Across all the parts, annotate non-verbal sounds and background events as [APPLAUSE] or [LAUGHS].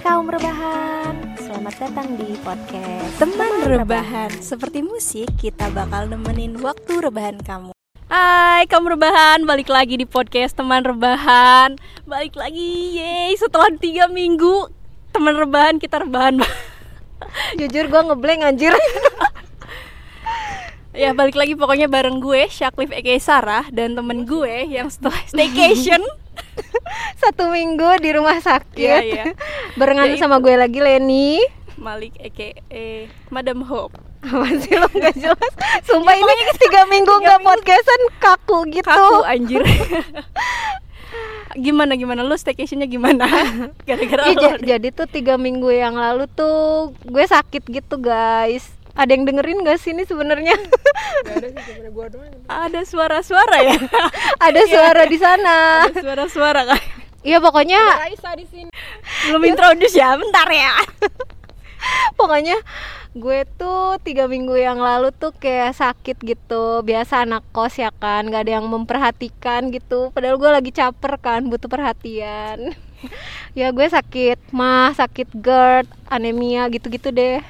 kaum rebahan, selamat datang di podcast Teman rebahan, seperti musik kita bakal nemenin waktu rebahan kamu. Hai kamu rebahan, balik lagi di podcast teman rebahan. Balik lagi, yeay setelah tiga minggu Teman rebahan, kita rebahan. [LAUGHS] Jujur gue ngeblank anjir [LAUGHS] Ya balik lagi pokoknya bareng gue, Syaklif Eke Sarah Dan temen gue yang setelah staycation. [LAUGHS] Satu minggu di rumah sakit. Iya, iya. [LAUGHS] Barengan Ya, sama gue lagi Leni. Malik Eke, eh, Madam Hope. [LAUGHS] Masih lo gak jelas? Sumpah ini tiga minggu gak podcastan kaku gitu. Kaku anjir. Gimana, gimana? Lu staycationnya gimana? Gara-gara ja- jadi tuh tiga minggu yang lalu tuh gue sakit gitu guys ada yang dengerin gak sih ini sebenarnya? Ada suara-suara ya? [LAUGHS] ada suara di sana. Ada suara-suara kan? iya pokoknya Raisa di sini. Belum introduce ya, bentar ya. [LAUGHS] Pokoknya gue tuh tiga minggu yang lalu tuh kayak sakit gitu. Biasa anak kos ya kan gak ada yang memperhatikan gitu. Padahal gue lagi caper kan butuh perhatian. [LAUGHS] Ya gue sakit mah sakit GERD anemia gitu-gitu deh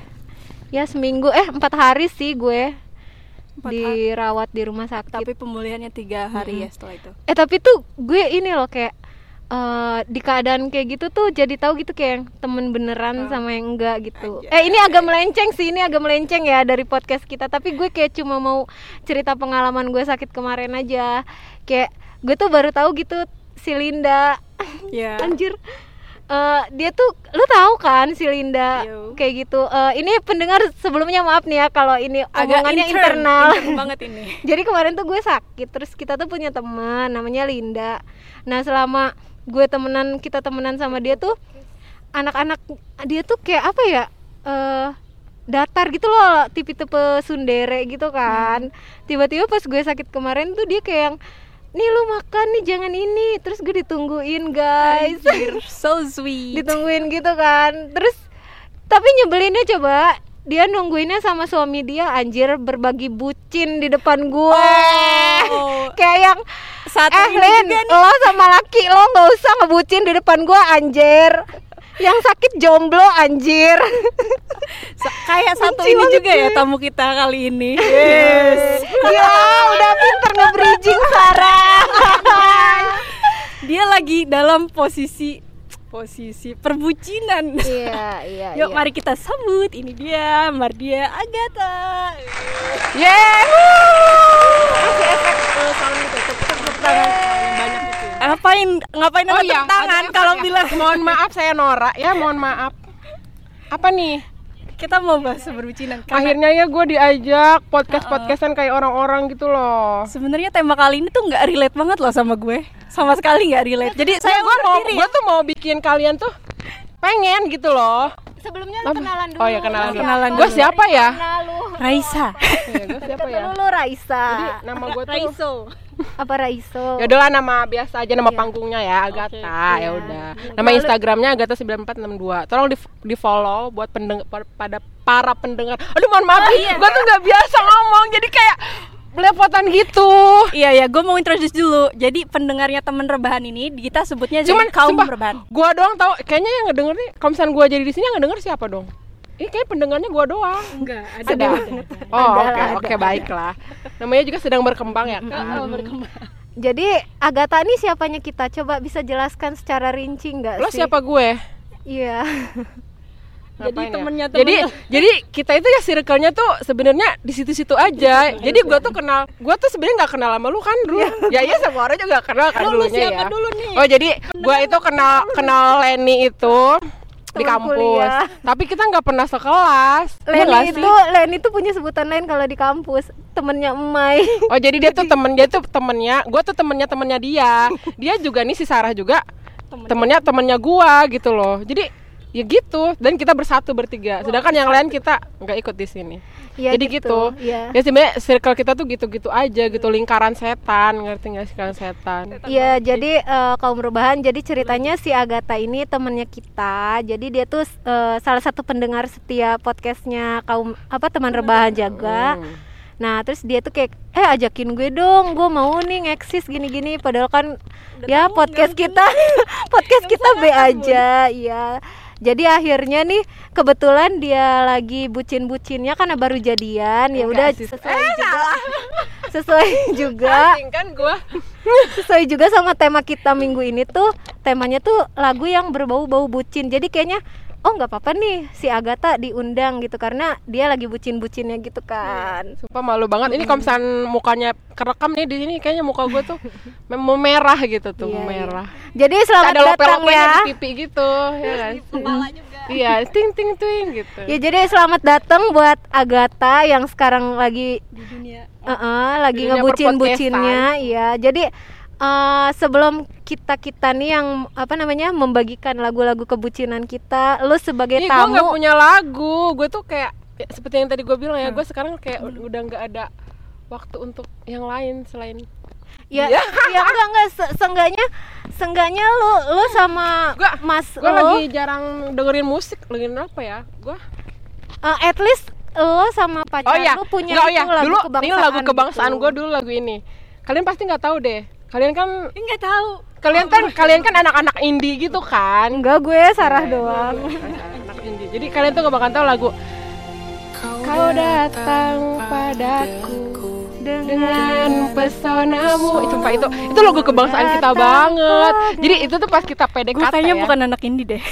ya seminggu. Eh empat hari sih gue Empat dirawat di rumah sakit. Tapi pemulihannya tiga hari ya setelah itu. Eh tapi tuh gue ini loh kayak eh, di keadaan kayak gitu tuh jadi tahu gitu kayak yang temen beneran sama yang enggak gitu. Eh ini agak melenceng sih ini agak melenceng ya dari podcast kita. Tapi gue kayak cuma mau cerita pengalaman gue sakit kemarin aja. Kayak gue tuh baru tahu gitu si Linda. Ya. [LAUGHS] Anjir Eh, dia tuh lu tahu kan si Linda Yo. kayak gitu. Eh, ini pendengar sebelumnya maaf nih ya kalau ini Agak omongannya intern, internal. intern banget ini. [LAUGHS] Jadi kemarin tuh gue sakit terus kita tuh punya teman namanya Linda. Nah selama gue temenan kita temenan sama dia tuh anak-anak dia tuh kayak apa ya eh datar gitu loh tipe-tipe sundere gitu kan. Tiba-tiba pas gue sakit kemarin tuh dia kayak yang nih lu makan nih jangan ini. Terus gue ditungguin guys. Anjir, so [LAUGHS] sweet. Ditungguin gitu kan. Terus tapi nyebelinnya coba. Dia nungguinnya sama suami dia anjir berbagi bucin di depan gue Oh. [LAUGHS] kayak yang Satu eh Lin lo sama laki lo nggak usah ngebucin di depan gue anjir yang sakit jomblo anjir. Kayak satu Benci ini juga ya tamu kita kali ini. Yes. Ya udah pinter nge-bridging Sarah Dia lagi dalam posisi Posisi perbucinan iya iya [LAUGHS] Yuk iya. mari kita sambut Ini dia Mardia Agatha Yeay, Kasih efek uh, sound gitu Tepuk tepuk tangan Yang banyak gitu ya. Ngapain Ngapain Oh iya, tepuk tangan Kalau ya. bilang mohon maaf saya Nora ya, mohon maaf. Apa nih? Kita mau bahas perbucinan Karena Akhirnya ya gue diajak podcast-podcastan kayak orang-orang gitu loh. Sebenarnya tema kali ini tuh nggak relate banget loh sama gue, sama sekali nggak relate. Jadi saya Saya gue mau, gue tuh mau bikin kalian tuh pengen gitu loh. sebelumnya Apa? kenalan dulu Oh ya kenalan dulu. Kenalan Gue siapa ya? Raisa. Iya, gue siapa ya? dulu Raisa Jadi nama gue tuh Raiso. Apa Raiso Ya udahlah nama biasa aja nama panggungnya ya Agatha ya udah. Nama Instagramnya Agatha 9462. Tolong di, di follow buat pendengar pada para pendengar. Aduh mohon maaf, gue tuh nggak biasa ngomong jadi kayak belepotan gitu. Iya ya, gue mau introduce dulu. Jadi pendengarnya temen rebahan ini kita sebutnya Cuman jadi kaum sumpah, rebahan. Gua doang tahu kayaknya yang ngedenger nih kalau misalnya gua jadi di sini yang ngedenger siapa dong? Ini kayak pendengarnya gua doang. Enggak, Ada. Oh, Ada oke, lah, oke, baiklah. Namanya juga sedang berkembang ya kan. jadi Agatha nih siapanya kita coba bisa jelaskan secara rinci nggak Lo sih siapa gue? iya [LAUGHS] Jadi ya? temennya Jadi temennya. jadi kita itu ya circle-nya tuh sebenarnya di situ-situ aja. jadi gua tuh kenal, gua tuh sebenarnya nggak kenal sama lu kan, Dru. [LAUGHS] ya iya semua orang juga kenal kan Lu- lu dulunya siapa ya. dulu nih? Oh, jadi gua itu kenal kenal Leni itu di kampus. kuliah. Tapi kita nggak pernah sekelas. Nggak Leni sih? itu Leni itu punya sebutan lain kalau di kampus temennya Emai Oh jadi dia tuh [LAUGHS] temen dia tuh temennya, gue tuh temennya temennya dia. Dia juga nih si Sarah juga temennya temennya gua gitu loh. Jadi ya gitu dan kita bersatu bertiga. Sedangkan yang lain kita nggak ikut di sini. Iya jadi gitu. iya Ya sebenarnya circle kita tuh gitu-gitu aja gitu lingkaran setan ngerti nggak sih lingkaran setan? Iya, jadi eh, kaum rebahan. Jadi ceritanya si Agatha ini temannya kita. Jadi dia tuh eh, salah satu pendengar setia podcastnya kaum apa teman rebahan jaga. Hmm. Nah, terus dia tuh kayak eh ajakin gue dong, gue mau nih ngeksis gini-gini. Padahal kan ya podcast kita [LAUGHS] podcast kita B aja, iya. Jadi akhirnya nih kebetulan dia lagi bucin-bucinnya karena baru jadian. Ya udah [LAUGHS] sesuai juga. sesuai juga. Kan gua. [LAUGHS] Sesuai juga sama tema kita minggu ini tuh. Temanya tuh lagu yang berbau-bau bucin. Jadi kayaknya oh nggak apa-apa nih si Agatha diundang gitu karena dia lagi bucin-bucinnya gitu kan. Sumpah malu banget. Ini kalau misalnya mukanya kerekam nih di sini kayaknya muka gue tuh mau merah gitu tuh, Iya, mau merah. jadi selamat Ada datang ya. di pipi gitu, ya kan? Iya, ting ting ting gitu. ya jadi selamat datang buat Agatha yang sekarang lagi di dunia. Eh, lagi Dunia ngebucin-bucinnya iya. Jadi eh, sebelum kita kita nih yang apa namanya membagikan lagu-lagu kebucinan kita lu sebagai Ih, gue nggak tamu punya lagu. Gue tuh kayak ya, seperti yang tadi gue bilang ya, gue sekarang kayak udah nggak ada waktu untuk yang lain selain ya Iya. ya enggak enggak se- seenggaknya seenggaknya lu lu sama Gua- mas gue lu lagi jarang dengerin musik dengerin apa ya gue eh, at least lu sama pacar oh ya lu punya Nggak, oh itu ya lagu dulu kebangsaan ini lagu kebangsaan gitu. gue dulu lagu ini kalian pasti nggak tahu deh kalian kan nggak tahu. kalian kan kalian kan anak-anak indie gitu kan? Enggak gue Sarah doang. anak indie. Jadi kalian tuh gak bakal tahu lagu kau datang padaku dengan pesonamu. itu sumpah itu itu lagu kebangsaan kita banget. Jadi itu tuh pas kita PDKT gue kayaknya ya. bukan anak indie deh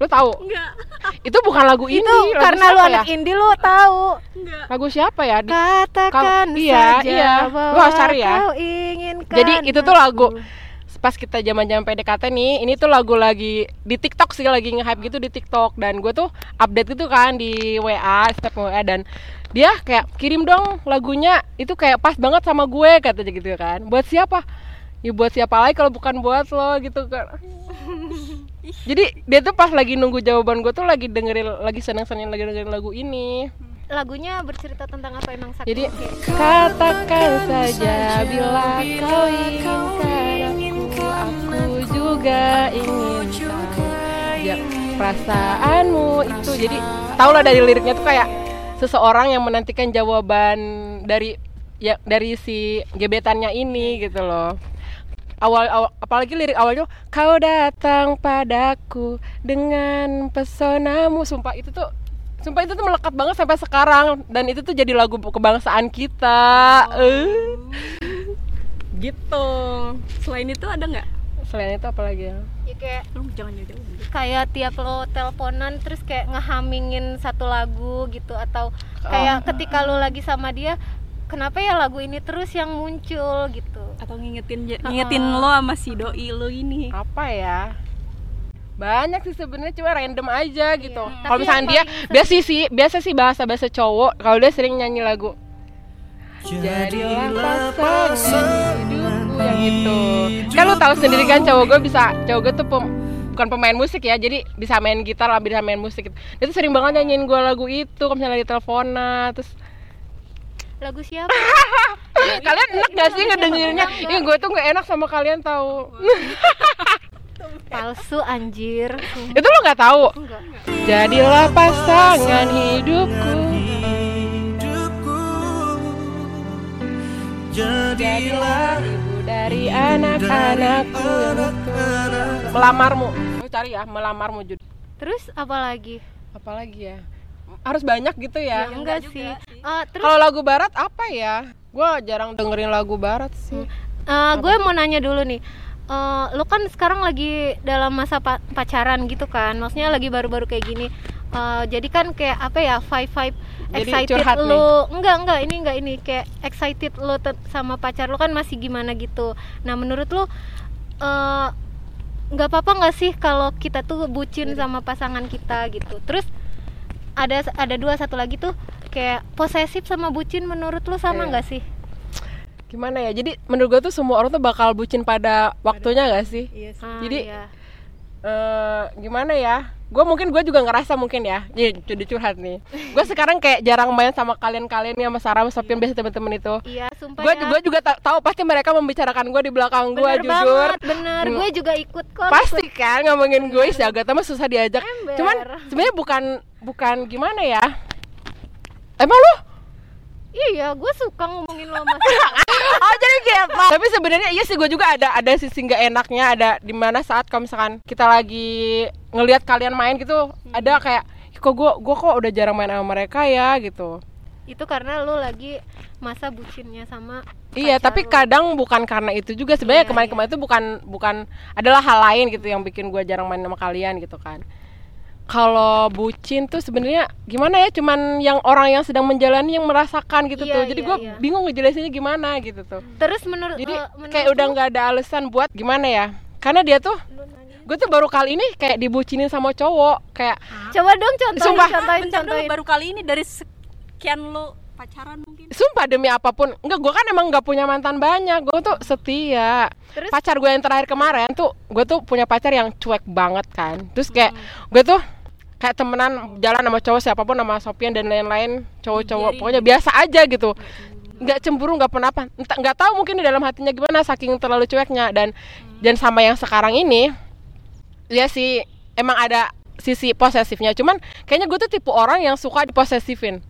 lu tahu enggak [LAUGHS] itu bukan lagu indie itu lagu karena lu anak ya? indie lu tahu enggak lagu siapa ya Di- katakan Kau- iya, saja iya. bahwa Lu harus cari ya. kau inginkan jadi itu tuh lagu pas kita zaman-zaman PDKT nih, ini tuh lagu lagi di TikTok sih lagi nge-hype gitu di TikTok dan gue tuh update gitu kan di WA, step WA dan dia kayak kirim dong lagunya itu kayak pas banget sama gue katanya gitu kan. Buat siapa? Ya buat siapa lagi kalau bukan buat lo gitu kan. [LAUGHS] Jadi dia tuh pas lagi nunggu jawaban gue tuh lagi dengerin lagi seneng-seneng lagi dengerin lagu ini. lagunya bercerita tentang apa emang sakit Jadi katakan saja bila kau inginkan aku, aku juga ingin tahu ya, perasaanmu itu. Jadi tau lah dari liriknya tuh kayak seseorang yang menantikan jawaban dari ya dari si gebetannya ini gitu loh. Awal, awal apalagi lirik awalnya kau datang padaku dengan pesonamu. Sumpah itu tuh sumpah itu tuh melekat banget sampai sekarang. Dan itu tuh jadi lagu kebangsaan kita. Eh. gitu. Selain itu ada nggak? Selain itu apa lagi ya? Ya kayak lu jangan jauh kayak tiap lo teleponan terus kayak ngehamingin satu lagu gitu atau kayak ketika lo lagi sama dia kenapa ya lagu ini terus yang muncul gitu? Atau ngingetin ngingetin lo sama si doi lo ini? Apa ya? Banyak sih sebenarnya cuma random aja gitu. Iya. kalau Tapi misalnya dia biasa sih biasa sih bahasa bahasa cowok kalau dia sering nyanyi lagu. Jadilah pasangan hidupku yang itu kan lu tahu sendiri kan cowok gue bisa cowok gue tuh pem- bukan pemain musik ya jadi bisa main gitar lah bisa main musik gitu. dia tuh sering banget nyanyiin gue lagu itu kalau misalnya lagi teleponan terus lagu siapa? [LAUGHS] Kalian enak gak sih ngedengerinnya ya gue tuh gak enak sama kalian tahu palsu anjir. Itu lo nggak tahu enggak. Jadilah pasangan hidupku. Jadilah ibu dari anak-anakku. melamarmu. Cari ya melamarmu terus apa lagi? Apalagi ya harus banyak gitu ya? Ya, enggak sih. Eh, terus kalau lagu barat apa ya? Gue jarang dengerin lagu barat sih. Eh, gue mau nanya dulu nih. Eh, lu kan sekarang lagi dalam masa pa- pacaran gitu kan? Maksudnya lagi baru-baru kayak gini. Eh, jadi kan kayak apa ya vibe Jadi excited curhat lu enggak enggak ini enggak ini. Kayak excited lu te- sama pacar lu kan masih gimana gitu. Nah menurut lu eh, nggak apa-apa nggak sih kalau kita tuh bucin sama pasangan kita gitu? Terus ada ada dua satu lagi tuh kayak posesif sama bucin menurut lu sama Iya. nggak sih gimana ya jadi menurut gue tuh semua orang tuh bakal bucin pada waktunya gak sih iya sih Ah, Jadi- iya. Eh gimana ya gue mungkin gue juga ngerasa mungkin ya jadi jadi curhat nih gue sekarang kayak jarang main sama kalian-kalian nih sama Sarah sama Sofian biasa temen-temen itu Iya, sumpah gue ya. juga juga ta- tahu pasti mereka membicarakan gue di belakang gue jujur banget, bener. Hmm. Gue juga ikut kok. pasti kan ngomongin gue si Agatha mah susah diajak Ember. cuman sebenarnya bukan bukan gimana ya emang lu Iya, gue suka ngomongin lo mas. [LAUGHS] oh jadi kepo tapi sebenarnya iya sih gue juga ada ada sisi nggak enaknya ada di mana saat kalau misalkan kita lagi ngelihat kalian main gitu ada kayak kok gue gue kok udah jarang main sama mereka ya? gitu. Itu karena lu lagi masa bucinnya sama Iya, pacar tapi kadang bukan karena itu juga. Sebenarnya Iya, kemarin-kemarin itu bukan bukan adalah hal lain gitu yang bikin gue jarang main sama kalian gitu kan. Kalau bucin tuh sebenarnya gimana ya? Cuman yang orang yang sedang menjalani yang merasakan gitu Iya, tuh. Jadi iya, gue iya. bingung ngejelasinnya gimana gitu tuh. terus menurut Jadi eh, menurut kayak udah nggak ada alasan buat gimana ya? Karena dia tuh gue tuh baru kali ini kayak dibucinin sama cowok kayak coba dong contohin Sumpah. contohin Bentar dulu, contohin baru kali ini dari sekian lo pacaran mungkin. sumpah demi apa pun enggak gue kan emang nggak punya mantan banyak gue tuh setia Terus? pacar gue yang terakhir kemarin tuh gue tuh punya pacar yang cuek banget kan terus kayak gue tuh kayak temenan jalan sama cowok siapa pun sama Sopian dan lain-lain cowok-cowok pokoknya biasa aja gitu. Nggak cemburu nggak pernah apa nggak tahu mungkin di dalam hatinya gimana saking terlalu cueknya. Dan dan sama yang sekarang ini ya sih emang ada sisi posesifnya. Cuman kayaknya gue tuh tipe orang yang suka diposesifin.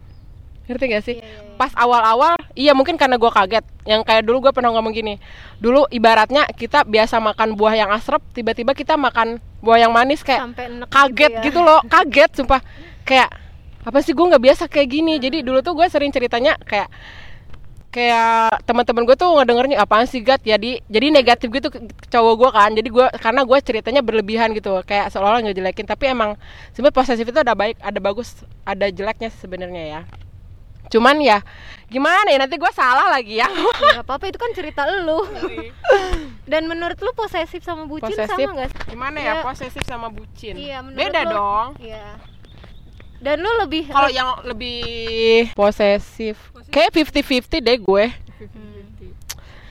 Ngerti gak sih? Iya, iya, iya. Pas awal-awal iya mungkin karena gue kaget. Yang kayak dulu gue pernah ngomong gini dulu ibaratnya kita biasa makan buah yang asrep tiba-tiba kita makan buah yang manis kayak enek kaget ya. gitu loh kaget sumpah. Kayak apa sih gue nggak biasa kayak gini? Jadi dulu tuh gue sering ceritanya kayak kayak teman-teman gue tuh ngedengernya apaan sih gat? Jadi jadi negatif gitu cowok gue kan. Jadi gue karena gue ceritanya berlebihan gitu kayak seolah-olah ngejelekin. Tapi emang sebenarnya posesif itu ada baik ada bagus ada jeleknya sebenarnya ya cuman ya gimana ya nanti gue salah lagi ya. Ya, nggak apa-apa itu kan cerita lu. [LAUGHS] Dan menurut lu posesif sama bucin posesif. sama sih? gimana ya Ya. posesif sama bucin? Iya, menurut beda lu- dong. Iya. Dan lu lebih kalau yang lebih posesif kayak 50-50 deh gue.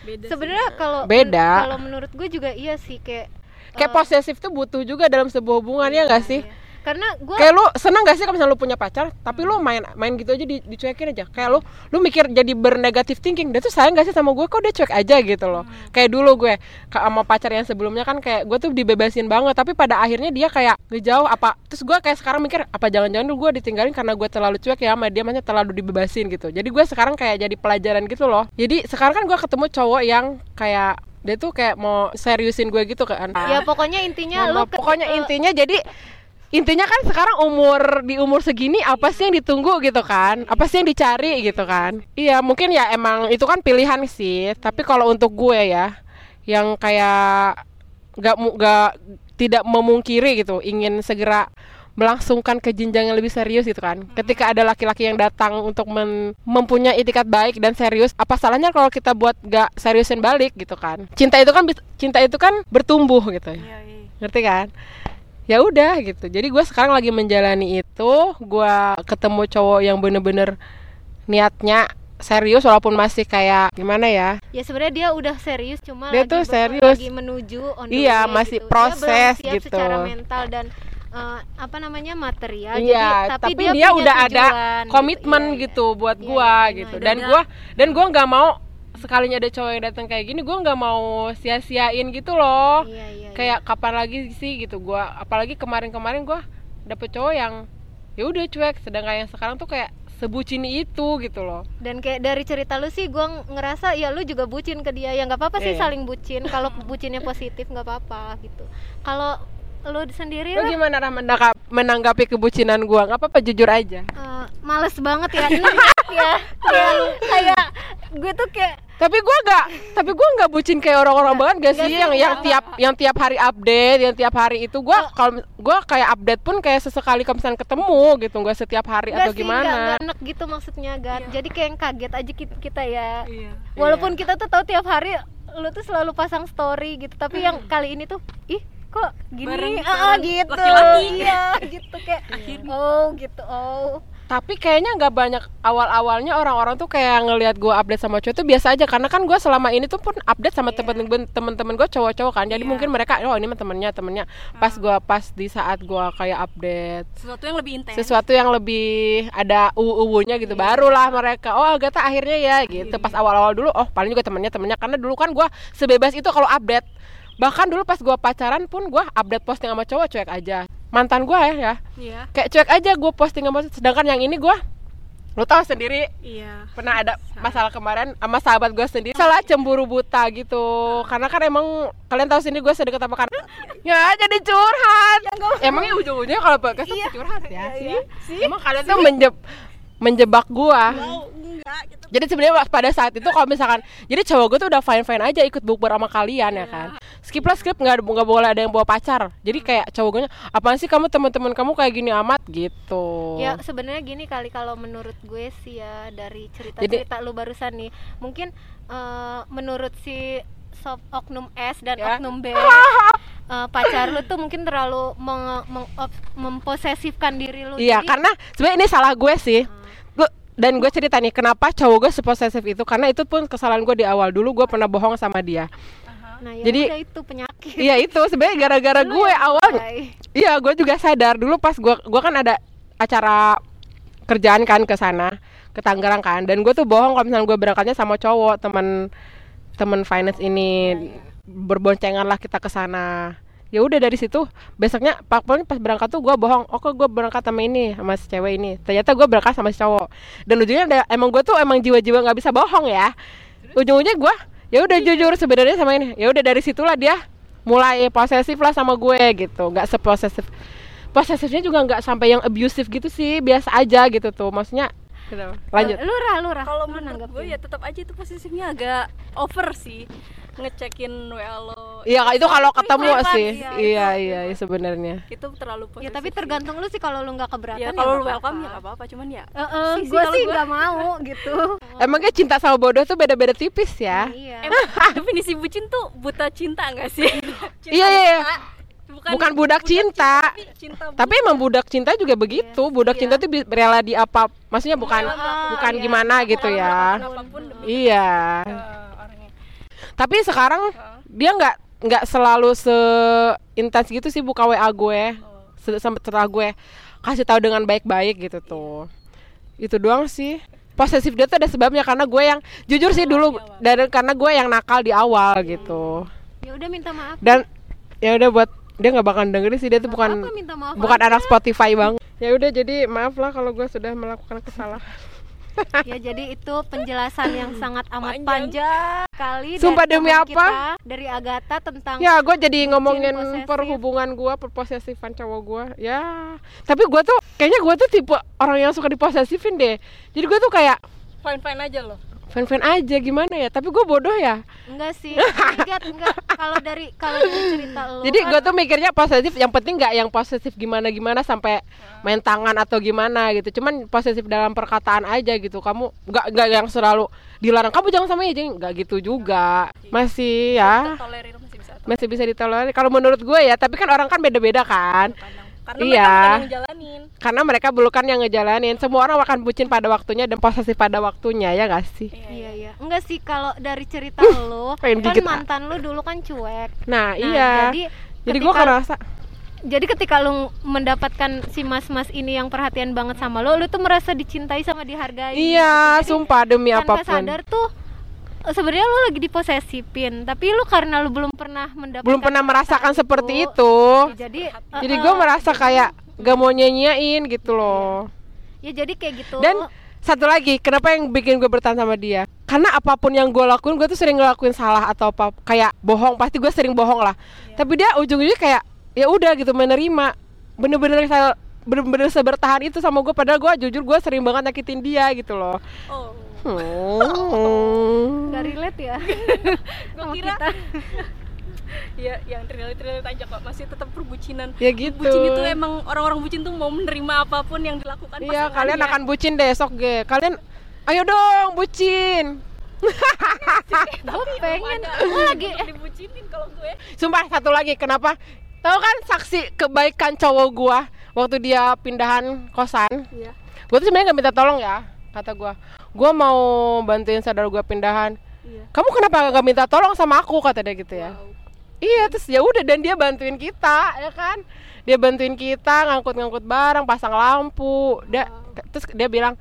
Beda sebenarnya kalau Beda. kalau menurut gue juga iya sih kayak kayak eh, posesif tuh butuh juga dalam sebuah hubungan ya nggak sih? Iya. Karena gue kayak lu seneng gak sih kalau misalnya lu punya pacar tapi lu main main gitu aja di, dicuekin aja. Kayak lu lu mikir jadi bernegatif thinking dia tuh sayang gak sih sama gue kok dia cuek aja gitu loh. Kayak dulu gue sama pacar yang sebelumnya kan kayak gue tuh dibebasin banget tapi pada akhirnya dia kayak ngejauh apa terus gue kayak sekarang mikir apa jangan-jangan dulu gue ditinggalin karena gue terlalu cuek ya sama dia makanya terlalu dibebasin gitu. Jadi gue sekarang kayak jadi pelajaran gitu loh. Jadi sekarang kan gue ketemu cowok yang kayak dia tuh kayak mau seriusin gue gitu kan. Ya pokoknya intinya ke- pokoknya eh, intinya jadi intinya kan sekarang umur di umur segini apa sih yang ditunggu gitu kan? Apa sih yang dicari gitu kan? Iya mungkin ya emang itu kan pilihan sih. Tapi kalau untuk gue ya yang kayak nggak mu- nggak tidak memungkiri gitu ingin segera melangsungkan ke jenjang yang lebih serius gitu kan. Ketika ada laki-laki yang datang untuk men- mempunyai itikat baik dan serius apa salahnya kalau kita buat nggak seriusin balik gitu kan? Cinta itu kan cinta itu kan bertumbuh gitu. Iya, iya. ngerti kan ya udah gitu jadi gue sekarang lagi menjalani itu gue ketemu cowok yang bener-bener niatnya serius walaupun masih kayak gimana ya ya sebenarnya dia udah serius cuma Dia lagi tuh serius. lagi menuju on Iya, way masih gitu. proses dia belum siap gitu. secara mental dan eh, apa namanya material iya jadi, tapi, dia, dia, punya udah ada tujuan gitu. komitmen Iya, iya. gitu buat Iya, gua iya, gitu iya. dan Udah gua dan gua nggak mau sekalinya ada cowok yang datang kayak gini gua nggak mau sia-siain gitu loh Iya, iya, iya. kayak kapan lagi sih gitu gua apalagi kemarin-kemarin gua dapet cowok yang ya udah cuek sedangkan yang sekarang tuh kayak sebucin itu gitu loh dan kayak dari cerita lu sih gua ngerasa ya lu juga bucin ke dia ya nggak apa-apa sih Iya. saling bucin kalau bucinnya positif nggak apa-apa gitu kalau lu sendiri Lu lah gimana Rah menanggapi, menanggapi kebucinan gua? Nggak apa-apa jujur aja. eh, males banget ya enak [LAUGHS] ya kayak kayak gue tuh kayak Tapi gua nggak, tapi gua nggak bucin kayak orang-orang banget gak nggak sih yang yang tiap yang tiap hari update, yang tiap hari itu gua kalau gua kayak update pun kayak sesekali kalau misalnya ketemu gitu, nggak setiap hari atau gimana. nggak enak gitu maksudnya Gan. Jadi kayak yang kaget aja kita, kita ya. Iya. walaupun kita tuh tahu tiap hari lu tuh selalu pasang story gitu tapi yang kali ini tuh ih kok gini? Bareng ah gitu. laki-laki. iya gitu kayak oh gitu oh Tapi kayaknya nggak banyak awal-awalnya orang-orang tuh kayak ngelihat gua update sama cowok itu biasa aja karena kan gua selama ini tuh pun update sama temen-temen temen-temen gua cowok-cowok kan. Jadi Iya. mungkin mereka oh ini temennya temennya. Pas gua pas di saat gua kayak update Sesuatu yang lebih intens. sesuatu yang lebih ada uwu-uwunya gitu barulah mereka oh Agatha akhirnya ya gitu pas awal-awal dulu oh paling juga temennya temennya karena dulu kan gua sebebas itu kalau update bahkan dulu pas gua pacaran pun gua update posting sama cowok cuek aja. Mantan gua ya ya. Iya. kayak cuek aja gue posting sama sedangkan yang ini gua lo tau sendiri. Iya. pernah ada masalah kemarin sama sahabat gue sendiri. Salah cemburu buta gitu. Karena kan emang kalian tahu sendiri gue sedekat apa kan. Ya jadi curhat. Emangnya ujung-ujungnya kalau podcast tuh curhat ya? Sih? Emang kalian tuh menjeb menjebak gue gitu. jadi sebenarnya pada saat itu kalau misalkan jadi cowok gue tuh udah fine fine aja ikut bukber sama kalian ya kan skip lah skip. Nggak nggak boleh ada yang bawa pacar. Jadi kayak cowok gue apaan sih kamu teman-teman kamu kayak gini amat? Gitu. Ya sebenarnya gini kali kalau menurut gue sih ya dari cerita-cerita lu barusan nih mungkin eh, menurut si sob oknum S dan Ya. oknum B [LAUGHS] eh, pacar lu tuh mungkin terlalu meng- meng- memposesifkan diri lu. Iya, Jadi, karena sebenarnya ini salah gue sih. Gue dan gue cerita nih kenapa cowok gue seposesif itu? Karena itu pun kesalahan gue di awal. Dulu gue pernah bohong sama dia. Nah ya jadi- udah itu penyakit. Iya itu sebenarnya gara-gara gue awalnya. mulai. Iya gue juga sadar dulu pas gue gue kan ada acara kerjaan kan ke sana ke Tangerang kan. Dan gue tuh bohong kalau misalnya gue berangkatnya sama cowok teman teman finance ini berboncengan lah kita ke sana. Ya udah dari situ besoknya pak pokoknya pas berangkat tuh gue bohong oh kok gue berangkat sama ini sama si cewek ini? Ternyata gue berangkat sama si cowok. Dan ujungnya ada, emang gue tuh emang jiwa-jiwa nggak bisa bohong ya. Ujung-ujungnya gue ya udah jujur sebenarnya sama ini. Ya udah dari situlah dia mulai posesif lah sama gue gitu. Nggak seposesif. Posesifnya juga nggak sampai yang abusive gitu sih biasa aja gitu tuh. Maksudnya lanjut. Lu rah lu rah Kalau menurut gue ya tetap aja itu posisinya agak over sih ngecekin WA lo. iya itu kalau ketemu sih iya, iya iya iya sebenarnya Itu terlalu posesif. ya tapi tergantung lu sih kalau lu nggak keberatan Ya ya kalau lu welcome ya nggak apa-apa, cuman ya Eh, eh, Sih, sih, gue kalau sih nggak mau gitu emangnya cinta sama bodoh tuh beda-beda tipis ya iya Emang definisi bucin tuh buta cinta nggak sih? Cinta Iya, iya, iya. buta. Bukan budak cinta. tapi cinta tapi emang budak cinta juga begitu budak iya. cinta tuh rela di apa maksudnya bukan Ah, bukan iya. gimana gitu ya apa pun iya. Tapi sekarang dia nggak nggak selalu seintens gitu sih buka wa gue Se- sampai setelah gue. Kasih tahu dengan baik-baik gitu tuh. Itu doang sih. Posesif dia tuh ada sebabnya karena gue yang jujur sih dulu dan karena gue yang nakal di awal gitu. Ya udah minta maaf. Dan ya udah buat dia nggak bakal dengerin sih dia tuh bukan apa minta maaf bukan anak Spotify bang. Ya udah jadi maaf lah kalau gue sudah melakukan kesalahan ya jadi itu penjelasan yang sangat amat Panjang. panjang kali Sumpah dari demi apa? kita, dari Agatha tentang ya gue jadi ngomongin posesif. perhubungan gue perposesifan cowok gue ya tapi gue tuh kayaknya gue tuh tipe orang yang suka diposesifin deh jadi gue tuh kayak Fine fine aja loh. Fan fan aja gimana ya? Tapi gue bodoh ya? Enggak sih. Enggak enggak. Kalau dari kalau dari cerita lo jadi kan gue tuh mikirnya posesif yang penting nggak yang posesif gimana gimana sampai main tangan atau gimana gitu. Cuman posesif dalam perkataan aja gitu. Kamu nggak nggak yang selalu dilarang kamu jangan sama aja nggak gitu juga. Masih ya. Tolerir masih bisa. masih bisa ditolerir. Kalau menurut gue ya tapi kan orang kan beda-beda kan. Karena Iya. mereka bukan yang jalanin. karena mereka bukan yang ngejalanin semua orang akan bucin pada waktunya dan posesif pada waktunya ya gak sih iya iya enggak sih kalau dari cerita lo [LAUGHS] pengen kan gigit, mantan lo dulu kan cuek nah, nah iya jadi jadi gue ngerasa jadi ketika lu mendapatkan si mas-mas ini yang perhatian banget sama lo, lu tuh merasa dicintai sama dihargai. iya gitu. Jadi, sumpah demi tanpa apa pun sadar tuh sebenarnya lu lagi diposesifin, tapi lu karena lu belum pernah mendapatkan belum pernah merasakan perasaan seperti itu, itu. Jadi jadi eh, gue eh, merasa kayak gak mau nyanyiin gitu loh. Ya jadi kayak gitu. dan satu lagi kenapa yang bikin gue bertahan sama dia? Karena apa pun yang gue lakuin gue tuh sering ngelakuin salah atau apa kayak bohong. Pasti gue sering bohong lah. Tapi dia ujung-ujungnya kayak ya udah gitu menerima. Bener-bener saya bener-bener sebertahan itu sama gue padahal gue jujur gue sering banget nyakitin dia gitu loh. Oh. Hmm. Relate ya [LAUGHS] Gue kira kita. [LAUGHS] ya yang relate-relate aja kok masih tetap perbucinan. ya gitu Bucin itu emang orang-orang bucin tuh mau menerima apa pun yang dilakukan iya kalian akan bucin deh esok ge kalian ayo dong bucin [LAUGHS] Gue pengen, gue lagi dibucinin kalau gue. Sumpah satu lagi kenapa? Tahu kan saksi kebaikan cowok gua waktu dia pindahan kosan. Iya. Gua tuh sebenarnya gak minta tolong ya, kata gua. Gua mau bantuin saudara gua pindahan. Iya. Kamu kenapa gak minta tolong sama aku kata dia gitu ya. Iya, terus ya udah dan dia bantuin kita, ya kan? Dia bantuin kita ngangkut-ngangkut barang, pasang lampu. Dia terus dia bilang,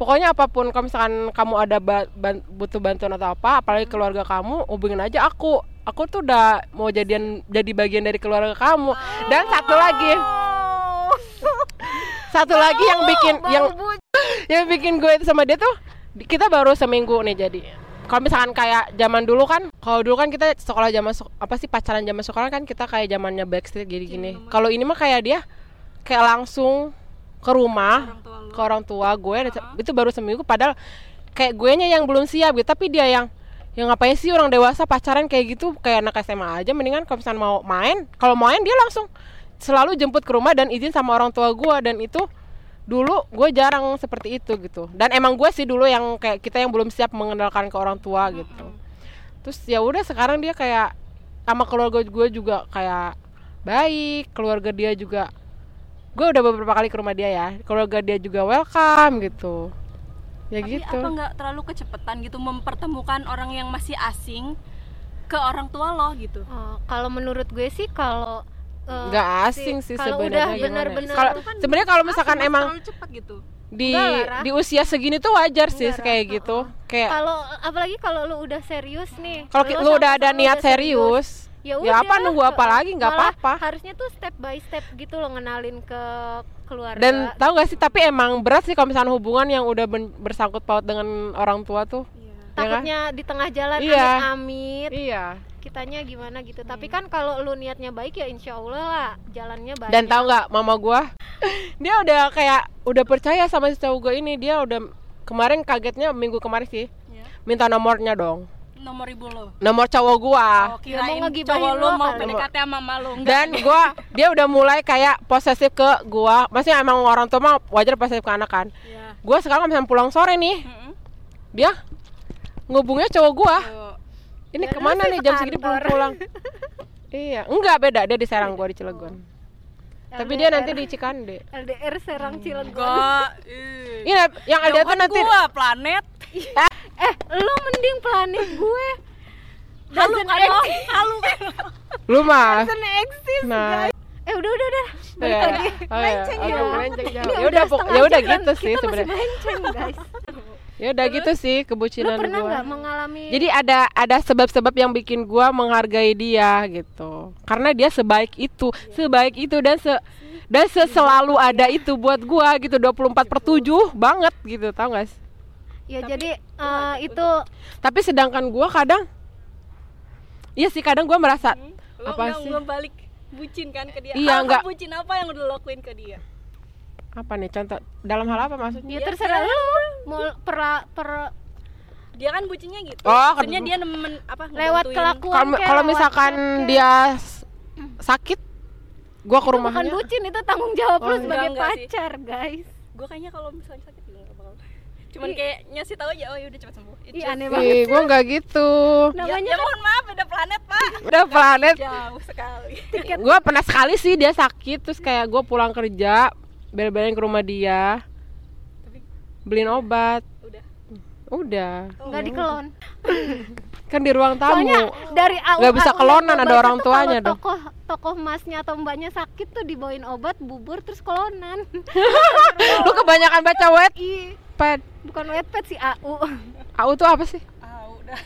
pokoknya apa pun kalau misalkan kamu ada ba- ban- butuh bantuan atau apa, apalagi keluarga kamu, hubungin aja aku. Aku tuh udah mau jadian jadi bagian dari keluarga kamu. Dan satu lagi, [LAUGHS] satu lagi yang bikin yang [LAUGHS] yang bikin gue itu sama dia tuh kita baru seminggu nih jadi kalau misalkan kayak zaman dulu kan kalau dulu kan kita sekolah zaman apa sih pacaran zaman sekolah kan kita kayak zamannya backstreet gini gini kalau ini mah kayak dia kayak langsung ke rumah ke orang tua gue itu baru seminggu padahal kayak gue nya yang belum siap gitu. Tapi dia yang yang ngapain sih orang dewasa pacaran kayak gitu kayak anak SMA aja. Mendingan kalau misalnya mau main kalau main dia langsung selalu jemput ke rumah dan izin sama orang tua gue dan itu dulu gue jarang seperti itu gitu. Dan emang gue sih dulu yang kayak kita yang belum siap mengenalkan ke orang tua gitu. Terus ya udah sekarang dia kayak sama keluarga gue juga kayak baik keluarga dia juga gue udah beberapa kali ke rumah dia ya keluarga dia juga welcome gitu. Ya Tapi gitu. apa nggak terlalu kecepatan gitu mempertemukan orang yang masih asing ke orang tua lo gitu? Oh, kalau menurut gue sih kalau eh, nggak asing sih kalau sebenarnya benar-benar kalau Kan sebenarnya kalau misalkan asing, emang cepat gitu. di lah, di usia segini tuh wajar sih Enggak, kayak gitu. Kayak kalau apalagi kalau lu udah serius nih. Kalau lu lu udah ada niat udah serius ya, ya apa udah, nunggu apa lagi? Nggak apa-apa. harusnya tuh step by step gitu lo ngenalin ke keluarga. Dan tahu gak sih tapi emang berat sih kalau misalnya hubungan yang udah bersangkut paut dengan orang tua tuh. Iya. ya kan? takutnya di tengah jalan Iya. amit-amit. Iya kitanya gimana gitu tapi kan kalau lu niatnya baik ya insya Allah lah jalannya baik dan tahu nggak mama gua [LAUGHS] dia udah kayak udah percaya sama si cowok gua ini dia udah kemarin kagetnya minggu kemarin sih Iya. minta nomornya dong Nomor ibu lo. nomor cowok gua Oh, Ya, mau kirain ngegibahin cowok lo lo mau. PDKT sama mama lo. Enggak. dan gua dia udah mulai kayak posesif ke gua maksudnya emang orang tua mah wajar posesif ke anak kan Iya. gua sekarang misalnya pulang sore nih Mm-mm. dia ngubungnya cowok gua Tuh. Ini Ya, ke mana nih? jam segini belum pulang. [LAUGHS] Iya enggak beda. Dia di Serang gua di Cilegon. Tapi dia nanti di Cikande. LDR Serang Cilegon. [LAUGHS] iya yang ada tuh nanti gua planet. eh lu mending planet gue. Halu kan lo? Halu kan lu mah. Nah. guys. Eh udah udah udah. Balik Iya. lagi. Oh, iya. melenceng ya. melenceng Ya. Udah, ya udah dan gitu sih sebenarnya. melenceng guys [LAUGHS] ya udah gitu sih lu kebucinan pernah gua. nggak mengalami jadi ada ada sebab-sebab yang bikin gua menghargai dia gitu. Karena dia sebaik itu sebaik itu dan se dan se- selalu ada itu buat gua gitu. 24 per 7 banget gitu. Tau gak sih? Ya jadi eh, itu tapi sedangkan gua kadang iya sih kadang gua merasa Lo Apa nggak sih? ngebalik bucin kan ke dia. Iya, Hal-hal nggak. bucin apa yang udah lo lakuin ke dia? Apa nih contoh dalam hal apa maksudnya ya Iya, terserah lu mau per, per Dia kan bucinnya gitu. Oh, kedua- dia nemen apa lewat kelakuan kalau misalkan kayak. dia sakit gua ke Itu bukan rumahnya bucin itu tanggung jawab Oh, lu enggak, sebagai enggak sih. pacar guys Gue kayaknya kalau misalnya sakit juga bakal. Cuman Ih. kayak ngasih tahu aja oh ya udah cepat sembuh. Just- aneh banget Ih, gua nggak gitu Ya, namanya ya mohon maaf beda planet pak [LAUGHS] udah planet Jauh sekali gue pernah sekali sih dia sakit terus kayak gue pulang kerja bel-belin ke rumah dia. Beliin obat. Udah. Udah. Nggak dikelon. [LAUGHS] Kan di ruang tamu. Soalnya dari awal Nggak bisa kelonan, ada orang tuanya dong. tokoh tokoh masnya atau mbaknya sakit tuh dibawain obat bubur terus kelonan. [LAUGHS] Lu kebanyakan baca wet? Pad bukan wetpad sih AU. [LAUGHS] Au tuh apa sih? Ah udah.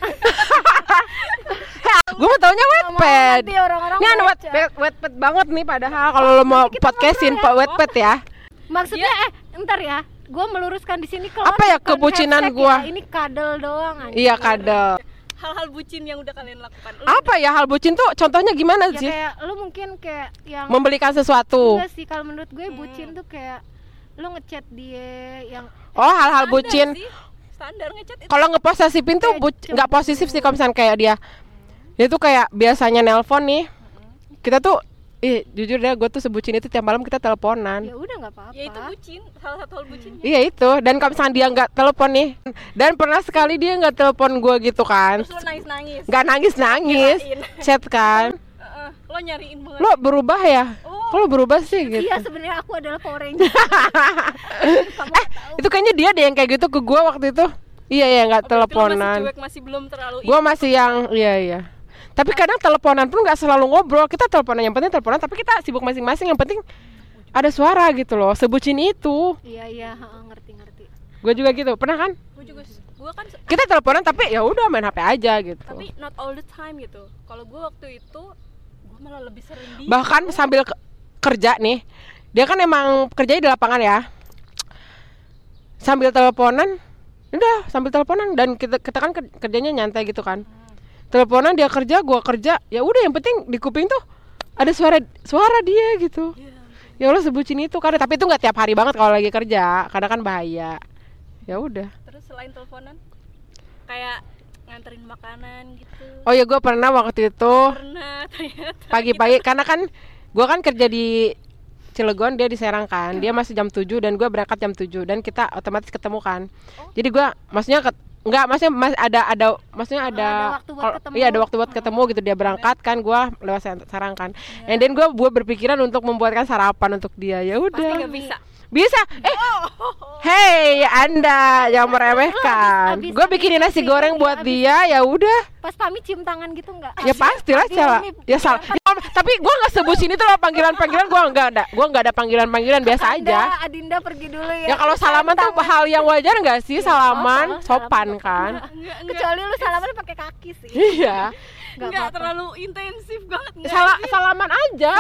Gue mau taunya wetpad orang-orang ini anu wetpad wetpad banget nih padahal kalau lo mau podcastin pak wetpad ya maksudnya eh ntar ya gue meluruskan di sini Apa ya kebucinan gua? ya, ini kadel doang anjir. iya kadal hal-hal bucin yang udah kalian lakukan. Lu apa ya hal bucin tuh? Contohnya gimana ya sih? kayak lu mungkin kayak yang membelikan sesuatu. Enggak sih kalau menurut gue bucin tuh kayak lu ngechat dia yang oh hal-hal bucin. sih. standar ngechat itu. Kalau ngeposesifin tuh nggak positif sih kalau misalnya kayak dia. Dia tuh kayak biasanya nelpon nih. Kita tuh ih jujur deh gue tuh sebucin itu tiap malam kita teleponan. Ya udah nggak apa-apa. Ya itu bucin. Salah satu hal bucinnya iya itu. Dan kalau misalnya dia nggak telepon nih dan pernah sekali dia nggak telepon gue gitu kan. Terus lo nangis nangis nggak nangis nangis Kirain. chat kan. Lo nyariin banget. Lo berubah ya? Oh. lo berubah sih gitu? Iya sebenarnya aku adalah Power Ranger. [LAUGHS] Eh itu kayaknya dia deh yang kayak gitu ke gue waktu itu. Iya ya nggak lo masih teleponan. cuek masih belum terlalu gue masih yang iya iya tapi kadang teleponan pun nggak selalu ngobrol. Kita teleponan yang penting teleponan tapi kita sibuk masing-masing. Yang penting ada suara gitu loh sebucin itu. Iya iya ngerti ngerti gue juga gitu. Pernah kan? Gue juga gue kan kita teleponan tapi ya udah main hp aja gitu. Tapi not all the time gitu. Kalau gue waktu itu gue malah lebih sering di bahkan sambil ke- kerja nih dia kan emang kerjanya di lapangan ya. Sambil teleponan udah sambil teleponan. Dan kita kita kan ker- kerjanya nyantai gitu kan teleponan dia kerja gua kerja. Ya udah yang penting di kuping tuh ada suara suara dia gitu. Ya Allah sebutin itu. Karena tapi itu nggak tiap hari banget kalau lagi kerja. Karena kan bahaya. Ya udah. Terus selain teleponan kayak nganterin makanan gitu. oh ya gua pernah waktu itu. Pernah [LAUGHS] ternyata. pagi-pagi karena kan gua kan kerja di Cilegon dia di Serang kan. Dia masih jam 7 dan gua berangkat jam 7 dan kita otomatis ketemu kan. Jadi gua maksudnya enggak maksudnya mas ada ada maksudnya ada, ada waktu buat ketemu. iya ada waktu buat ketemu gitu dia berangkat kan gua lewat Serang kan and then gua buat berpikiran untuk membuatkan sarapan untuk dia ya Pasti udah nggak bisa. Bisa. Eh. Hey anda jangan meremehkan. habis bikinin nasi goreng buat habis- dia ya udah. Pas pamit cium tangan gitu enggak? ya pastilah Pasti salah ini. Ya salah. Ya, tapi gua nggak sebut sini tuh loh panggilan panggilan gua nggak ada gua nggak ada panggilan panggilan biasa Anda, aja. Adinda pergi dulu ya. ya kalau salaman tuh hal yang wajar nggak sih? Salaman oh, sopan kan? Enggak, enggak. Kecuali lu salaman pakai kaki sih. iya. Apa-apa. terlalu intensif banget. Salah salaman aja.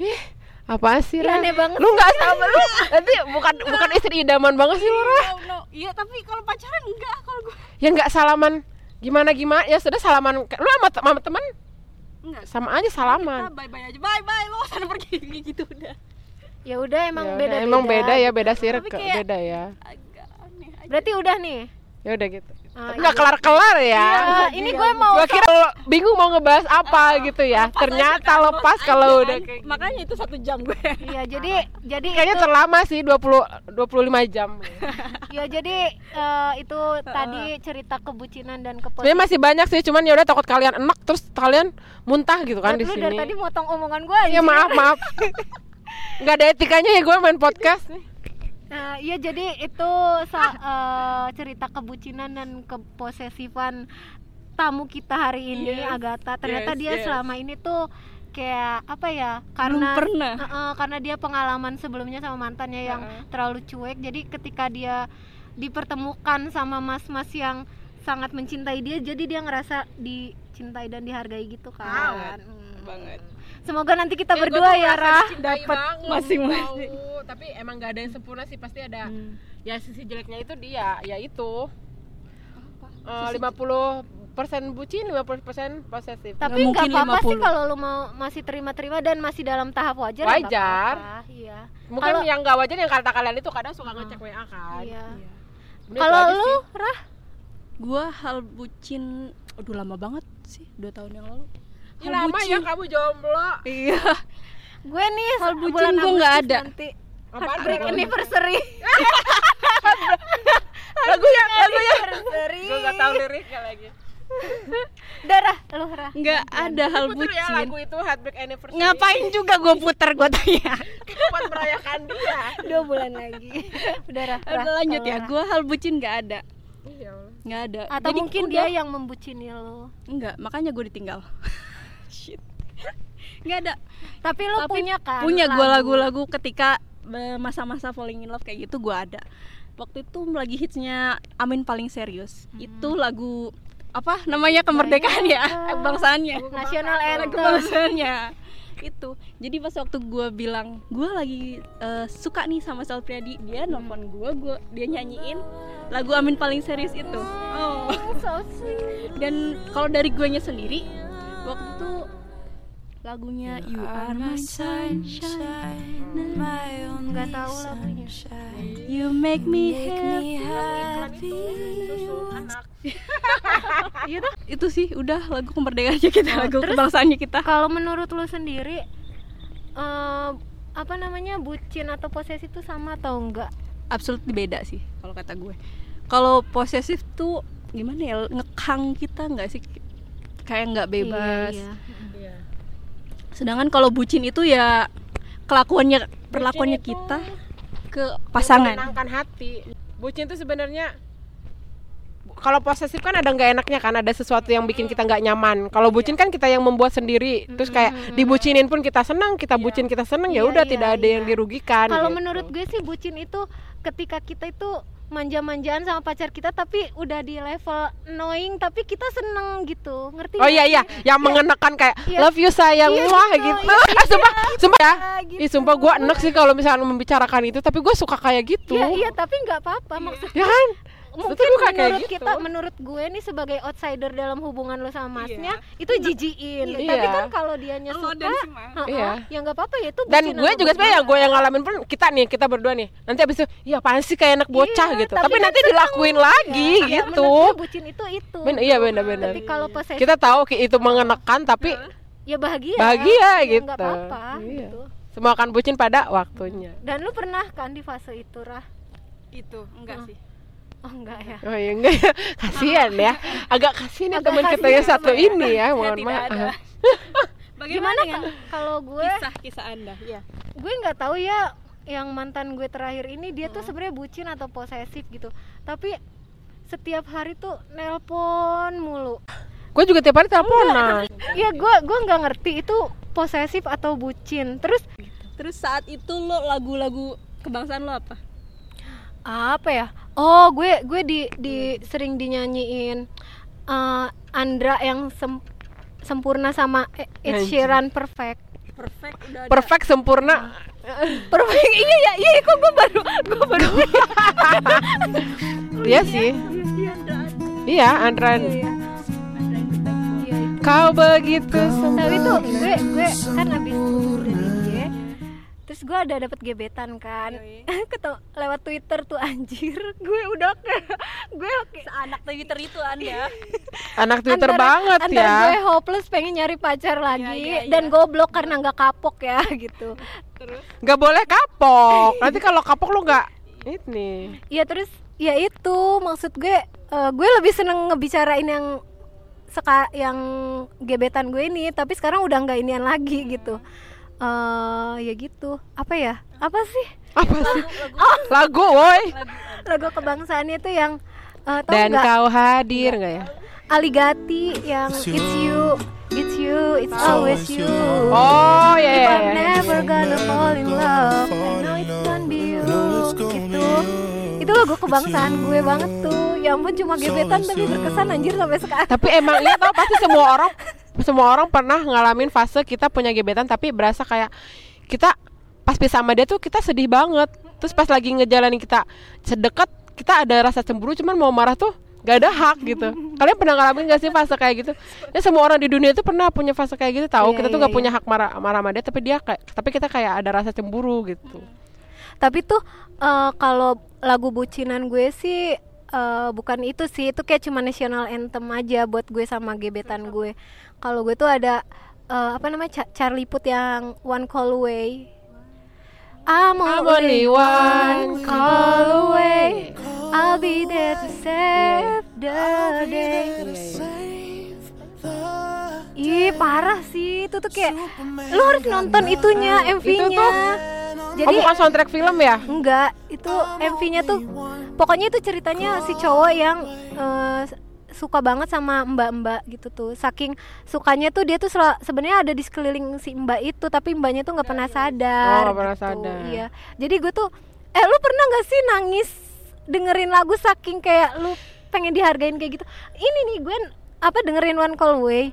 Ih apa sih Ih, Ra? aneh banget lu nggak sama lu nanti bukan bukan istri idaman banget sih lu Ra. No, no. Iya, tapi kalau pacaran enggak kalau gue. ya nggak salaman gimana gimana ya sudah salaman lu sama, sama teman Enggak. sama aja Kita salaman bye bye aja. Bye bye lo sana pergi [LAUGHS] gitu udah. Ya udah emang Ya udah, beda emang beda ya beda sih beda ya Agak aneh aja. Berarti udah nih. ya udah gitu Ah, nggak kelar kelar ya. Iya, ini gue mau gua kira lu bingung mau ngebahas apa gitu ya. ternyata lepas kalau udah kayak Makanya itu satu jam gue. Iya, jadi jadi kayaknya itu, terlama sih 20 25 jam. Ya jadi eh, itu [LAUGHS] tadi cerita kebucinan dan kepositifan. sebenarnya masih banyak sih cuman ya udah takut kalian enak terus kalian muntah gitu kan di Lu dari tadi sini motong omongan gue ya maaf maaf. [LAUGHS] Nggak ada etikanya ya gue main podcast Nah, iya jadi itu sa- eh, cerita kebucinan dan keposesifan tamu kita hari ini Yes, Agatha. Ternyata yes, dia yes. selama ini tuh kayak apa ya? Belum Karena pernah. Eh, eh, karena dia pengalaman sebelumnya sama mantannya yang terlalu cuek. Jadi ketika dia dipertemukan sama mas-mas yang sangat mencintai dia, jadi dia ngerasa dicintai dan dihargai gitu kan. Hmm. Banget. Semoga nanti kita berdua ya, Rah, dapat masing-masing. tapi emang nggak ada yang sempurna sih pasti ada Hmm. ya sisi jeleknya itu dia ya itu Eh, 50 persen bucin 50 persen posesif Tapi Nggak apa-apa sih 50. kalau lu mau masih terima-terima dan masih dalam tahap wajar. ya Wajar. Iya. mungkin Kalau- yang nggak wajar yang kata kalian itu kadang suka ngecek wa kan Iya. Udah itu Kalau lu, sih. Rah, Gua hal bucin Aduh lama banget sih, dua tahun yang lalu Ih, lama ya kamu jomblo Iya gue nih Hal bucin bulan gua nggak ada. Nanti Apaan? heartbreak anniversary. [LAUGHS] lagu yang lagu yang anniversary. gue nggak tahu liriknya lagi Darah, lu Rah. Nggak ada hal Puter ya bucin lagu itu heartbreak anniversary Ngapain juga gue puter gue tanya buat merayakan dia Dua bulan lagi. Udah Rah. Udah lanjut ya, gue hal bucin nggak ada Iya Allah. Nggak ada Atau Jadi mungkin udah. dia yang membucini lu. Enggak, makanya gue ditinggal Shit. Nggak ada. Tapi lu Tapi punya kan? punya gue lagu-lagu ketika eh, masa-masa falling in love kayak gitu gue ada. Waktu itu lagi hitsnya Amin paling serius. Itu lagu apa namanya kemerdekaan ya? Kebangsaannya Nasional lagu anthem. kebangsaannya itu. Jadi pas waktu gue bilang gue lagi eh, suka nih sama Sal Priadi dia nelfon gue gue dia nyanyiin lagu Amin paling serius itu. Oh. So sweet. dan kalau dari guanya sendiri waktu itu lagunya You Are My Sunshine Nggak tahu lagunya. You Make Me Happy Iya dah, [LAUGHS] itu sih udah lagu kemerdekaannya kita, lagu terus? kebangsaannya kita. Kalau menurut lu sendiri eh, apa namanya bucin atau posesif itu sama atau enggak? Absolut beda sih kalau kata gue. Kalau posesif tuh gimana ya ngekang kita nggak sih kayak nggak bebas. Iya, iya. Sedangkan kalau bucin itu ya kelakuannya perlakuannya kita ke pasangan. menenangkan hati bucin itu sebenarnya kalau posesif kan ada nggak enaknya kan ada sesuatu yang bikin kita nggak nyaman kalau bucin kan kita yang membuat sendiri terus kayak dibucinin pun kita senang kita bucin kita senang ya Iya, udah iya, tidak ada yang iya. dirugikan Kalau gitu. menurut gue sih bucin itu ketika kita itu manja-manjaan sama pacar kita tapi udah di level annoying tapi kita seneng gitu ngerti Oh iya iya, yang mengenakan kayak Iya. love you sayang Iya, wah gitu, gitu. [LAUGHS] iya, Ah, sumpah, sumpah ya. gitu. Ih, sumpah gua enak sih kalau misalnya membicarakan itu, tapi gue suka kayak gitu. Iya iya tapi nggak apa-apa maksud Ya kan? Mungkin kayak menurut gitu. kita menurut gue nih sebagai outsider dalam hubungan lo sama masnya itu jijiin Iya. tapi Iya. kan kalau dianya Lo suka dan si Mas. ha-ha, Iya. ya nggak apa-apa ya itu Dan gue juga sebenarnya yang gue yang ngalamin pun kita nih, kita berdua nih. Nanti abis itu, iya apaan sih kayak anak bocah Iya, gitu. tapi Tapi, kan nanti dilakuin lagi Iya, gitu. gue bucin itu itu Ben, iya benar-benar. tapi kalau posesif Kita tahu itu mengenakan tapi ya bahagia bahagia Ya, gitu. nggak apa-apa Iya. gitu semua akan bucin pada waktunya. dan lu pernah kan di fase itu rah Itu enggak sih. Oh enggak ya Oh iya enggak ya. Kasihan ya. Agak kasihan ya teman kita yang satu ya. ini ya, mohon maaf. [LAUGHS] Bagaimana Kak? kalau gue kisah-kisah Anda? Iya. gue nggak tahu ya yang mantan gue terakhir ini dia tuh sebenarnya bucin atau posesif gitu tapi setiap hari tuh nelpon mulu Gue juga tiap hari teleponan. ya gue gue nggak ngerti itu posesif atau bucin terus Terus saat itu lo lagu-lagu kebangsaan lo apa? Apa ya oh gue gue di di sering dinyanyiin eh, Andra yang sem- sempurna sama E- Ed. Sheeran perfect Perfect udah ada. Perfect sempurna. [LAUGHS] perfect iya ya iya kok gue baru gue baru [LAUGHS] Iya sih. Iya. Iya, Andran. Iya, iya. Itu. Kau begitu tapi sempurna. tuh gue gue kan abis terus gue ada dapat gebetan kan [LAUGHS] ketemu lewat Twitter tuh anjir [LAUGHS] gue udah kayak gue Seanak Twitter itu Anda. [LAUGHS] Anak Twitter antara- banget antara ya. gue hopeless pengen nyari pacar lagi iya, dan iya. goblok karena nggak kapok ya gitu Terus Gak boleh kapok. Nanti kalau kapok lu nggak ini. ya terus ya itu maksud gue eh, gue lebih seneng ngebicarain yang seka yang gebetan gue ini tapi sekarang udah nggak inian lagi gitu eh ya gitu apa ya apa sih Apa sih? Lagu, woi. lagu kebangsaannya itu yang eh, tau Dan nggak kau hadir nggak ya? Aligati yang it's you it's you it's always you Oh ya If ya. I'm ya. never gonna fall in love Lagu kebangsaan gue banget tuh Ya ampun cuma gebetan tapi berkesan anjir sampai sekarang Tapi emang iya tau pasti semua orang semua orang pernah ngalamin fase kita punya gebetan tapi berasa kayak kita pas pisah sama dia tuh kita sedih banget. Terus pas lagi ngejalanin kita sedekat kita ada rasa cemburu cuman mau marah tuh gak ada hak gitu. Kalian pernah ngalamin gak sih fase kayak gitu? Ya semua orang di dunia itu pernah punya fase kayak gitu tahu. Iya, kita tuh iya, gak iya. punya hak marah marah sama dia tapi dia kayak tapi kita kayak ada rasa cemburu gitu. Tapi tuh eh, kalau lagu bucinan gue sih eh, bukan itu sih Itu kayak cuma national anthem aja buat gue sama gebetan gue. Kalau gue tuh ada eh, apa namanya Cha- Charlie Puth yang One Call Away. I'm I'm only one call away. I'll be there to save the day. Ih parah sih itu tuh kayak Lu harus nonton itunya MV-nya Jadi oh bukan soundtrack film ya? Enggak, itu MV-nya tuh pokoknya itu ceritanya si cowok yang eh, suka banget sama mbak-mbak gitu tuh. Saking sukanya tuh dia tuh sebenarnya ada di sekeliling si mbak itu, tapi mbaknya tuh nggak pernah sadar. Oh, nggak pernah gitu. sadar. Iya. Jadi gue tuh eh lu pernah nggak sih nangis dengerin lagu saking kayak lu pengen dihargain kayak gitu. Ini nih gue apa dengerin One Call Away.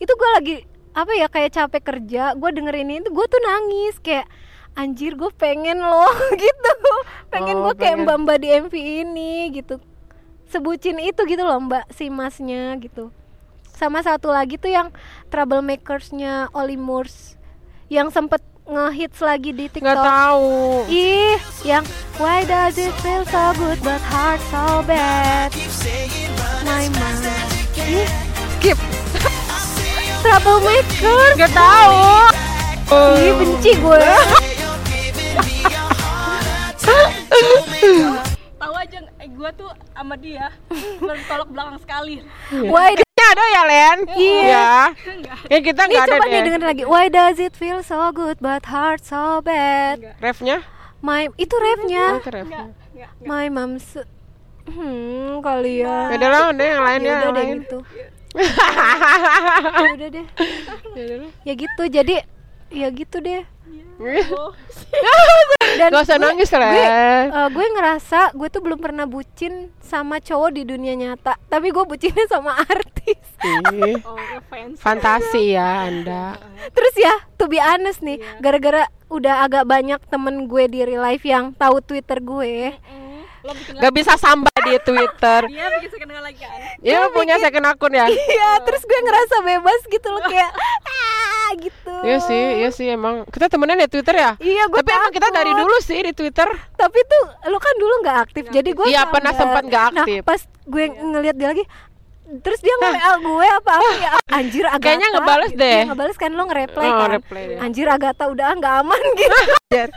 Itu gue lagi apa ya kayak capek kerja, gue dengerin itu gue tuh nangis kayak anjir gue pengen loh [LAUGHS] gitu. Pengen Oh, gue kayak mbak mbak di MV ini gitu. Sebucin itu gitu loh mbak si masnya gitu. Sama satu lagi tuh yang troublemakersnya Oli Moores yang sempet ngehits lagi di TikTok. tahu. ih yang why does it feel so good but heart so bad? My mind ih Skip. troublemaker. Nggak tahu. ih benci gue [LAUGHS] tahu aja eh, gua tuh sama dia bertolak belakang sekali. why Kayaknya ada ya Len? Iya. Ya kita nggak ada coba nih deh. dengerin lagi Why does it feel so good but heart so bad Refnya? My Itu refnya Oh, itu refnya. My mom's Hmm kalian Beda lah, udah yang lain Ya ya, udah yang gitu [LAUGHS] Ya udah deh Ya. Ya gitu jadi Ya gitu deh dan Gak usah gue- nangis gue, lah eh, gue ngerasa gue tuh belum pernah bucin sama cowok di dunia nyata. Tapi gue bucinnya sama artis. Oh. Fantasi ya anda. Terus ya to be honest nih gara-gara udah agak banyak temen gue di real life yang tahu twitter gue. Bikin Gak bisa sambat di Twitter. Dia [LAUGHS] bikin second lagi kan. Ya punya second akun ya. Iya terus gue ngerasa bebas gitu loh kayak [LAUGHS] gitu. Iya sih, iya sih emang. Kita temenan di Twitter ya? Iya gue Tapi emang kita dari dulu sih di Twitter. Tapi tuh lu kan dulu nggak aktif jadi gue Iya, pernah sempat nggak aktif. nah pas gue ngeliat dia lagi terus dia nge-WA gue apa apa ya? [LAUGHS] Anjir Agatha Kayaknya ngebales gitu. deh. Iya, ngebales kan lo nge-reply Oh, kan? reply dia. anjir Agatha udah ah, nggak aman [LAUGHS] gitu. [LAUGHS]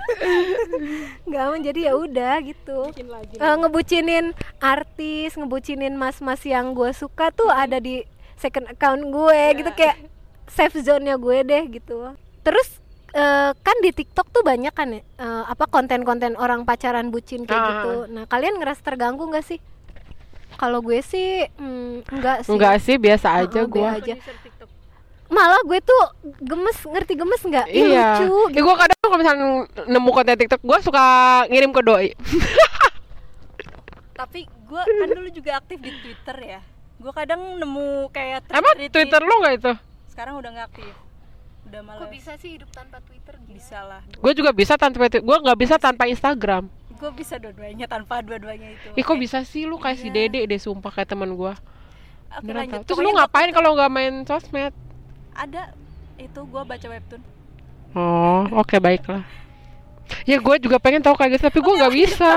Nggak aman jadi ya udah gitu. Bikin lagi. Eh, ngebucinin artis ngebucinin mas-mas yang gue suka tuh ada di second account gue gitu kayak safe zone nya gue deh gitu terus eh, kan di TikTok tuh banyak kan ya eh, apa konten-konten orang pacaran bucin kayak Ah. gitu nah kalian ngerasa terganggu nggak sih kalau gue sih mm, enggak sih Enggak sih, biasa aja ah, gue aja. malah gue tuh gemes ngerti gemes nggak Ih, Iya lucu Ya gue kadang kalau misalnya nemu konten TikTok Gue suka ngirim ke doi [LAUGHS] Tapi gue kan dulu juga aktif di Twitter ya. Gue kadang nemu kayak Emang. Twitter lu gak itu? Sekarang udah nggak aktif. Udah malas. kok bisa sih hidup tanpa Twitter gila? Bisa lah. Gue juga bisa tanpa Twitter Gue gak bisa tanpa Instagram Gue bisa dua-duanya tanpa dua-duanya itu. Ih kok bisa sih lu kayak si Dede deh sumpah kayak teman gue Oke Beneran lanjut. tau. Terus Pokoknya lu ngapain kalau nggak main sosmed? Ada itu gue baca webtoon. Oh oke baiklah Ya gue juga pengen tahu kayak gitu tapi gue nggak bisa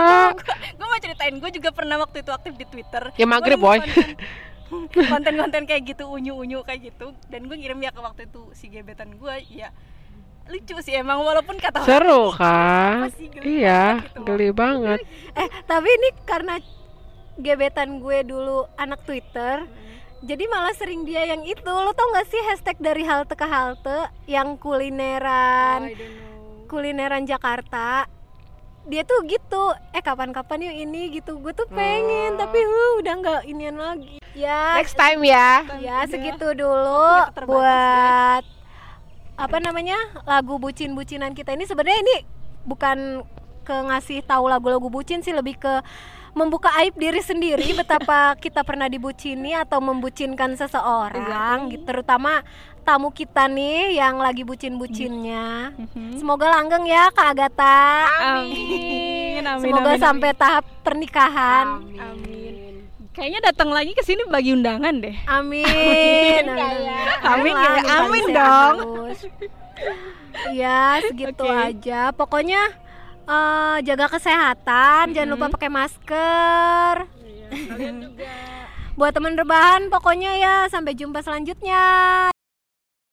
gue mau ceritain gue juga pernah waktu itu aktif di Twitter. Ya, maghrib, boy. Konten- Konten-konten kayak gitu unyu-unyu kayak gitu dan gue ngirim ya ke waktu itu si gebetan gue ya lucu sih emang walaupun kata Seru kan? Sih, geli Iya banget gitu. geli banget eh tapi ini karena gebetan gue dulu anak Twitter jadi malah sering dia yang itu lo tau gak sih hashtag dari halte ke halte yang kulineran I don't know. kulineran Jakarta dia tuh gitu eh kapan-kapan yuk ini gitu. Gue tuh pengen tapi huh, udah nggak inian lagi. Ya Next time ya. ya Udah. segitu dulu buat apa namanya lagu bucin-bucinan kita ini. Sebenarnya ini bukan ke ngasih tahu lagu-lagu bucin sih lebih ke membuka aib diri sendiri [LAUGHS] betapa kita pernah dibucini atau membucinkan seseorang gitu. Terutama tamu kita nih yang lagi bucin-bucinnya semoga langgeng ya Kak Agatha Amin. Amin. semoga amin, sampai tahap pernikahan amin. Amin. Kayaknya datang lagi ke sini bagi undangan deh. Amin. Amin ya, yang amin paling dong. bagus. Ya, segitu Oke. aja. Pokoknya eh, jaga kesehatan, jangan lupa pakai masker. [LAUGHS] Buat teman rebahan pokoknya ya sampai jumpa selanjutnya.